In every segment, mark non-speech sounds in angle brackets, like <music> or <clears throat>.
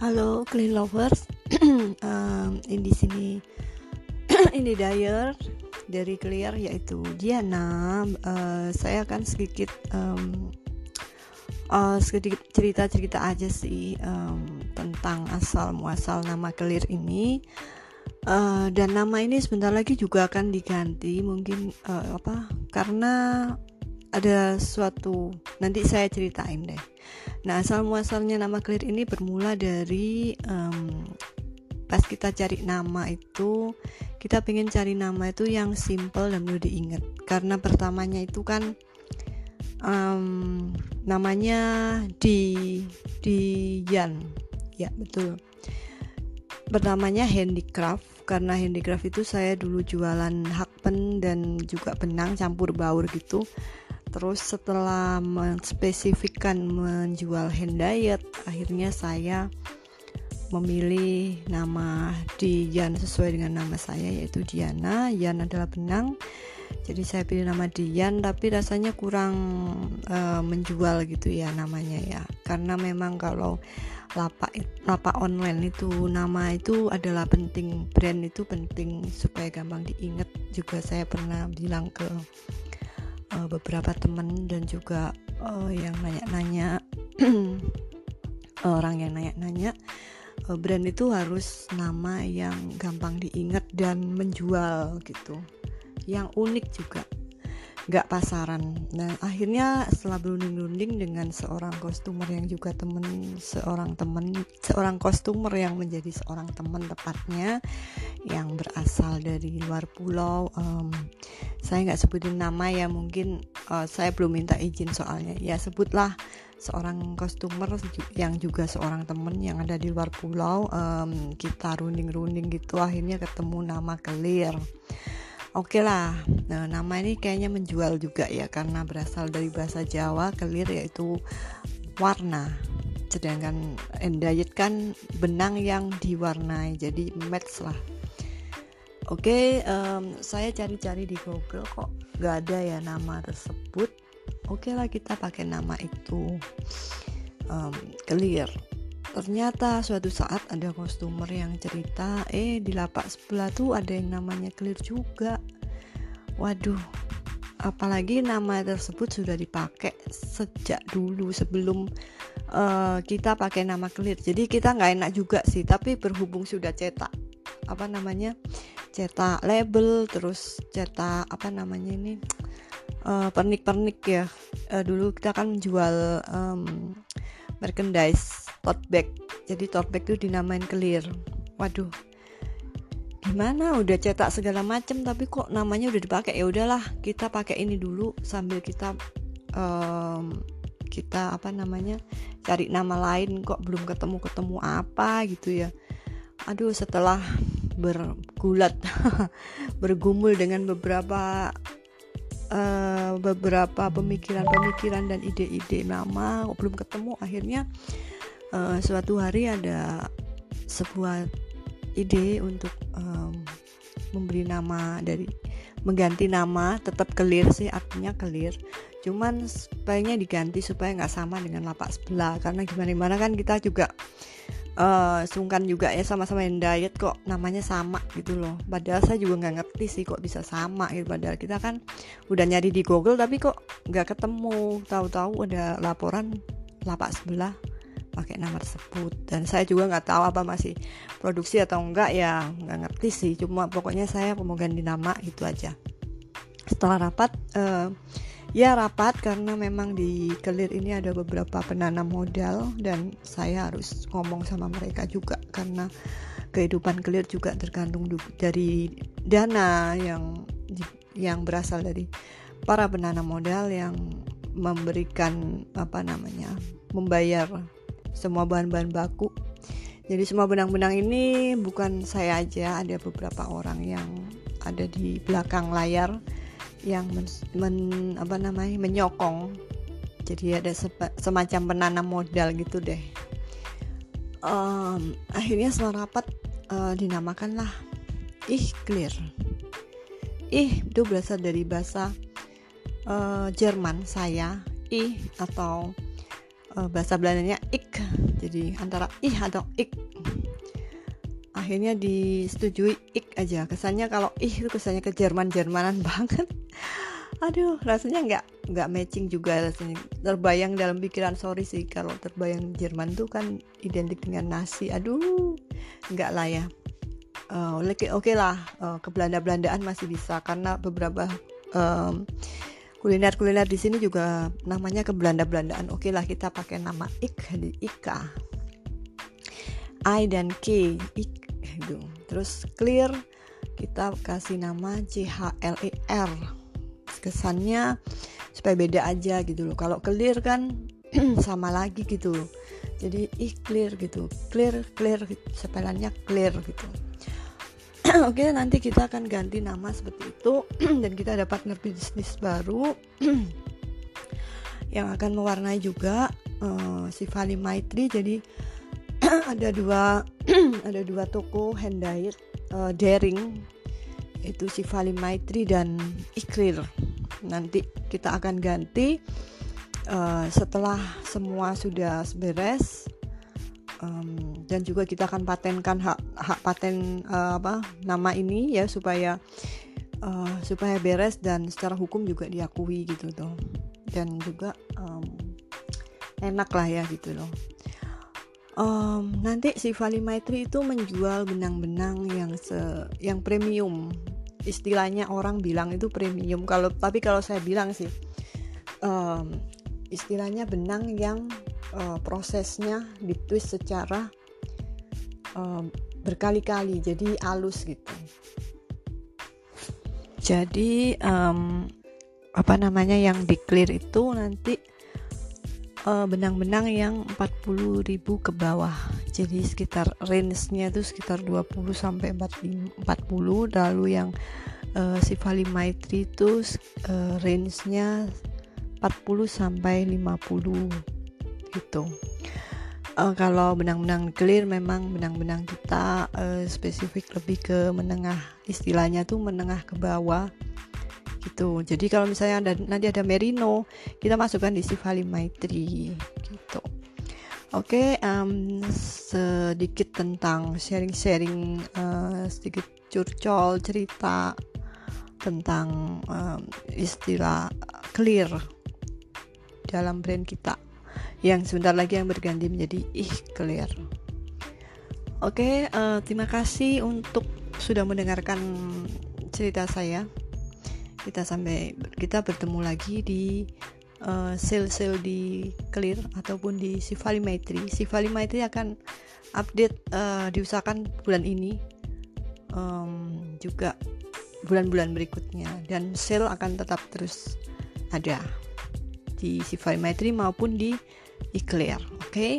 Halo clean lovers, <clears throat> um, ini di sini <clears throat> ini Dyer dari Clear yaitu Diana. Uh, saya akan sedikit um, uh, sedikit cerita-cerita aja sih um, tentang asal muasal nama Clear ini. Uh, dan nama ini sebentar lagi juga akan diganti mungkin uh, apa karena ada suatu nanti saya ceritain deh. Nah asal muasalnya nama Clear ini bermula dari um, pas kita cari nama itu kita pengen cari nama itu yang simple dan mudah diingat. Karena pertamanya itu kan um, namanya di di Yan. Ya betul. Pertamanya handicraft karena handicraft itu saya dulu jualan hakpen dan juga benang campur baur gitu Terus setelah menspesifikkan menjual hand diet, akhirnya saya memilih nama Dian sesuai dengan nama saya yaitu Diana. Yan adalah benang. Jadi saya pilih nama Dian tapi rasanya kurang uh, menjual gitu ya namanya ya. Karena memang kalau lapak lapak online itu nama itu adalah penting brand itu penting supaya gampang diingat juga saya pernah bilang ke uh, beberapa teman dan juga uh, yang nanya-nanya. <clears throat> Orang yang nanya-nanya uh, brand itu harus nama yang gampang diingat dan menjual gitu. Yang unik juga nggak pasaran. Nah akhirnya setelah berunding-unding dengan seorang kostumer yang juga temen seorang temen seorang kostumer yang menjadi seorang teman tepatnya yang berasal dari luar pulau. Um, saya nggak sebutin nama ya mungkin uh, saya belum minta izin soalnya. Ya sebutlah seorang kostumer yang juga seorang temen yang ada di luar pulau. Um, kita runding-runding gitu akhirnya ketemu nama Clear Oke okay lah, nah, nama ini kayaknya menjual juga ya karena berasal dari bahasa Jawa kelir yaitu warna. Sedangkan endayet kan benang yang diwarnai, jadi match lah. Oke, okay, um, saya cari-cari di Google kok gak ada ya nama tersebut. Oke okay lah kita pakai nama itu um, clear ternyata suatu saat ada kostumer yang cerita eh di lapak sebelah tuh ada yang namanya clear juga waduh apalagi nama tersebut sudah dipakai sejak dulu sebelum uh, kita pakai nama clear. Jadi kita nggak enak juga sih tapi berhubung sudah cetak apa namanya cetak label terus cetak apa namanya ini uh, pernik-pernik ya. Uh, dulu kita kan jual um, merchandise tote bag. Jadi tote bag itu dinamain clear. Waduh gimana? Udah cetak segala macem tapi kok namanya udah dipakai? Ya udahlah kita pakai ini dulu sambil kita um, kita apa namanya cari nama lain kok belum ketemu ketemu apa gitu ya. Aduh setelah bergulat <laughs> bergumul dengan beberapa uh, beberapa pemikiran-pemikiran dan ide-ide nama kok belum ketemu akhirnya uh, suatu hari ada sebuah ide untuk um, memberi nama dari mengganti nama tetap clear sih artinya clear cuman sebaiknya diganti supaya nggak sama dengan lapak sebelah karena gimana gimana kan kita juga uh, sungkan juga ya sama-sama yang diet kok namanya sama gitu loh. Padahal saya juga nggak ngerti sih kok bisa sama gitu. Padahal kita kan udah nyari di Google tapi kok nggak ketemu. Tahu-tahu ada laporan lapak sebelah pakai nama tersebut. Dan saya juga nggak tahu apa masih produksi atau enggak ya nggak ngerti sih. Cuma pokoknya saya ganti nama itu aja. Setelah rapat uh, ya rapat karena memang di kelir ini ada beberapa penanam modal dan saya harus ngomong sama mereka juga karena kehidupan kelir juga tergantung dari dana yang yang berasal dari para penanam modal yang memberikan apa namanya membayar semua bahan-bahan baku. Jadi semua benang-benang ini bukan saya aja, ada beberapa orang yang ada di belakang layar yang men, men apa namanya menyokong. Jadi ada semacam penanam modal gitu deh. Um, akhirnya setelah rapat uh, dinamakanlah ih clear. Ih itu berasal dari bahasa uh, Jerman saya ih atau uh, bahasa Belandanya ik. Jadi antara ih atau ik. Akhirnya disetujui ik aja. Kesannya kalau ih itu kesannya ke Jerman Jermanan <laughs> banget. Aduh rasanya nggak nggak matching juga rasanya. Terbayang dalam pikiran sorry sih kalau terbayang Jerman tuh kan identik dengan nasi. Aduh nggak lah ya. Uh, oke okay lah. Uh, ke Belanda Belandaan masih bisa karena beberapa um, kuliner di sini juga namanya ke Belanda Belandaan oke okay lah kita pakai nama ik di ika. I dan K ik gitu. Terus clear kita kasih nama C H L E R. Kesannya supaya beda aja gitu loh. Kalau clear kan <clears throat> sama lagi gitu loh. Jadi ih clear gitu. Clear clear sepelannya clear gitu <clears throat> Oke nanti kita akan ganti nama seperti itu. <clears throat> Dan kita ada partner bisnis baru. <clears throat> Yang akan mewarnai juga uh, si Vali Maitri. Jadi ada dua ada dua toko handmade uh, daring. Itu si Vali Maitri dan Iklir nanti kita akan ganti uh, setelah semua sudah beres um, dan juga kita akan patenkan hak hak paten uh, apa nama ini ya supaya uh, supaya beres dan secara hukum juga diakui gitu tuh dan juga um, enak lah ya gitu loh. Um, nanti si Vali Maitri itu menjual benang-benang yang se yang premium. Istilahnya orang bilang itu premium. Kalau tapi kalau saya bilang sih um, istilahnya benang yang uh, prosesnya ditwist secara um, berkali-kali jadi halus gitu. Jadi um, apa namanya yang di clear itu nanti benang-benang uh, yang 40.000 ke bawah. Jadi sekitar range-nya itu sekitar 20 sampai 40 lalu yang uh, si Vali Maitri itu uh, range-nya 40 sampai 50 gitu uh, kalau benang-benang clear memang benang-benang kita uh, spesifik lebih ke menengah istilahnya tuh menengah ke bawah gitu. Jadi kalau misalnya ada, nanti ada merino kita masukkan di si Vali Maitri gitu. Oke, okay, um, sedikit tentang sharing-sharing, uh, sedikit curcol cerita tentang um, istilah clear dalam brand kita yang sebentar lagi yang berganti menjadi ih clear. Oke, uh, terima kasih untuk sudah mendengarkan cerita saya. Kita sampai kita bertemu lagi di uh, sale-sale di Clear ataupun di Sivali Maitri. Sivali Maitri akan update uh, diusahakan bulan ini um, juga bulan-bulan berikutnya dan sale akan tetap terus ada di Sivali Maitri maupun di Eclair. Oke, okay?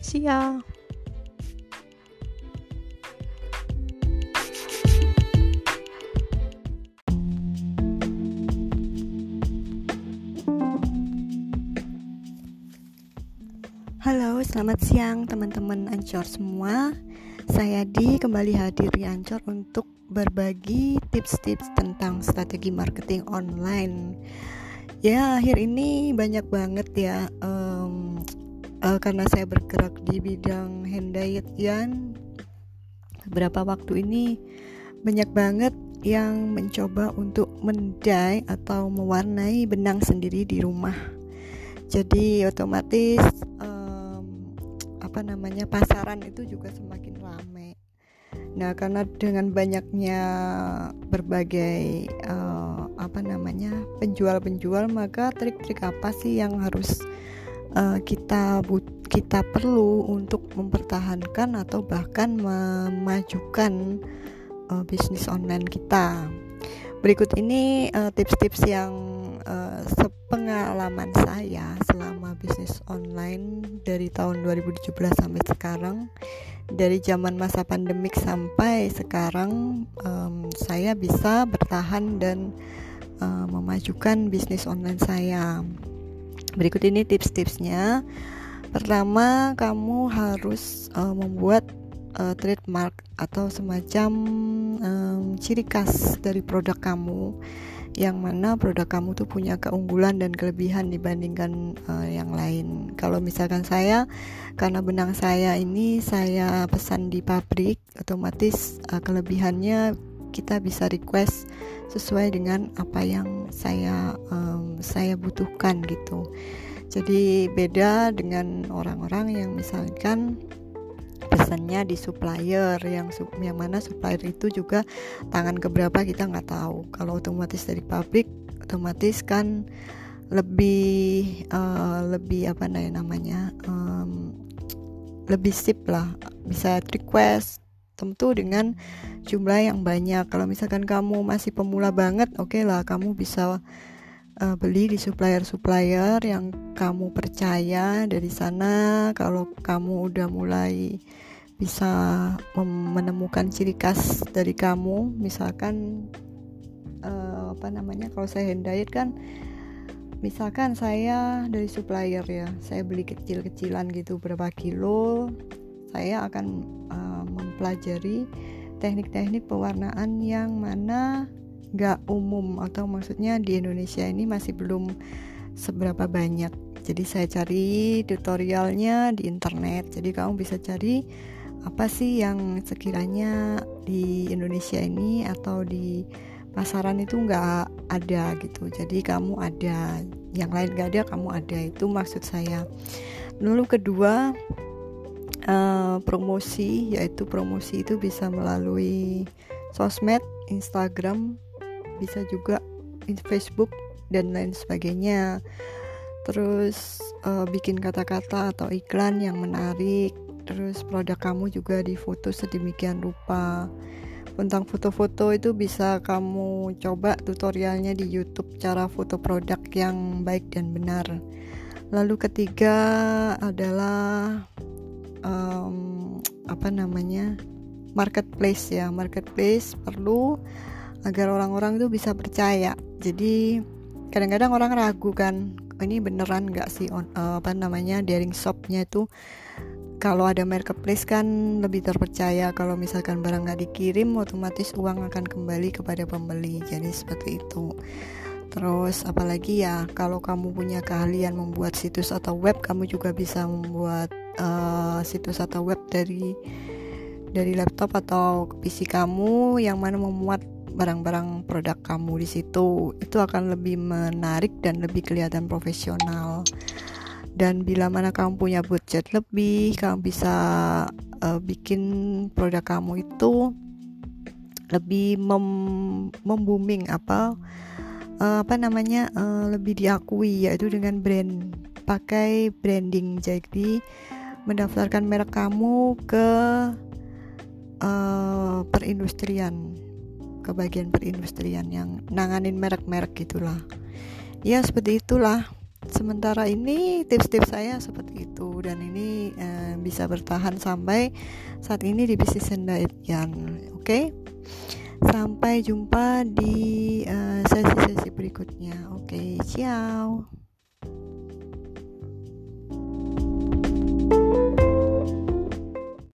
see ya. Halo, selamat siang teman-teman Ancor semua. Saya Di kembali hadir di Ancor untuk berbagi tips-tips tentang strategi marketing online. Ya, akhir ini banyak banget ya um, uh, karena saya bergerak di bidang handdiet Yan. Beberapa waktu ini banyak banget yang mencoba untuk mendai atau mewarnai benang sendiri di rumah. Jadi otomatis uh, apa namanya pasaran itu juga semakin ramai. Nah, karena dengan banyaknya berbagai uh, apa namanya penjual-penjual, maka trik-trik apa sih yang harus uh, kita but kita perlu untuk mempertahankan atau bahkan memajukan uh, bisnis online kita. Berikut ini tips-tips uh, yang uh, sepengalaman saya selama bisnis online dari tahun 2017 sampai sekarang dari zaman masa pandemik sampai sekarang um, saya bisa bertahan dan uh, memajukan bisnis online saya berikut ini tips-tipsnya pertama kamu harus uh, membuat uh, trademark atau semacam um, ciri khas dari produk kamu yang mana produk kamu tuh punya keunggulan dan kelebihan dibandingkan uh, yang lain. Kalau misalkan saya karena benang saya ini saya pesan di pabrik, otomatis uh, kelebihannya kita bisa request sesuai dengan apa yang saya um, saya butuhkan gitu. Jadi beda dengan orang-orang yang misalkan pesannya di supplier yang yang mana supplier itu juga tangan keberapa kita nggak tahu kalau otomatis dari pabrik otomatis kan lebih uh, lebih apa namanya um, lebih sip lah bisa request tentu dengan jumlah yang banyak. Kalau misalkan kamu masih pemula banget oke okay lah kamu bisa uh, beli di supplier-supplier yang kamu percaya dari sana. Kalau kamu udah mulai bisa menemukan ciri khas dari kamu misalkan uh, apa namanya kalau saya hand diet kan misalkan saya dari supplier ya saya beli kecil-kecilan gitu berapa kilo saya akan uh, mempelajari teknik-teknik pewarnaan yang mana gak umum atau maksudnya di Indonesia ini masih belum seberapa banyak. Jadi saya cari tutorialnya di internet. Jadi kamu bisa cari apa sih yang sekiranya di Indonesia ini atau di pasaran itu nggak ada gitu. Jadi kamu ada yang lain nggak ada kamu ada. Itu maksud saya. Lalu kedua uh, promosi yaitu promosi itu bisa melalui sosmed Instagram bisa juga Facebook dan lain sebagainya. Terus uh, bikin kata-kata atau iklan yang menarik. Terus produk kamu juga difoto sedemikian rupa. Tentang foto-foto itu bisa kamu coba tutorialnya di YouTube cara foto produk yang baik dan benar. Lalu ketiga adalah um, apa namanya marketplace ya. Marketplace perlu agar orang-orang itu bisa percaya. Jadi kadang-kadang orang ragu kan ini beneran nggak sih on, uh, apa namanya daring shopnya itu kalau ada marketplace kan lebih terpercaya. Kalau misalkan barang nggak dikirim otomatis uang akan kembali kepada pembeli. Jadi seperti itu. Terus apalagi ya kalau kamu punya keahlian membuat situs atau web kamu juga bisa membuat uh, situs atau web dari dari laptop atau PC kamu yang mana memuat barang-barang produk kamu di situ. Itu akan lebih menarik dan lebih kelihatan profesional. Dan bila mana kamu punya budget lebih kamu bisa uh, bikin produk kamu itu lebih mem membooming apa uh, apa namanya uh, lebih diakui yaitu dengan brand. Pakai branding. Jadi mendaftarkan merek kamu ke uh, perindustrian ke bagian perindustrian yang nanganin merek-merek gitulah. Ya seperti itulah. Sementara ini tips-tips saya seperti itu dan ini uh, bisa bertahan sampai saat ini di bisnis sendirian oke? Okay? sampai jumpa di eh, sesi-sesi berikutnya oke? Okay, ciao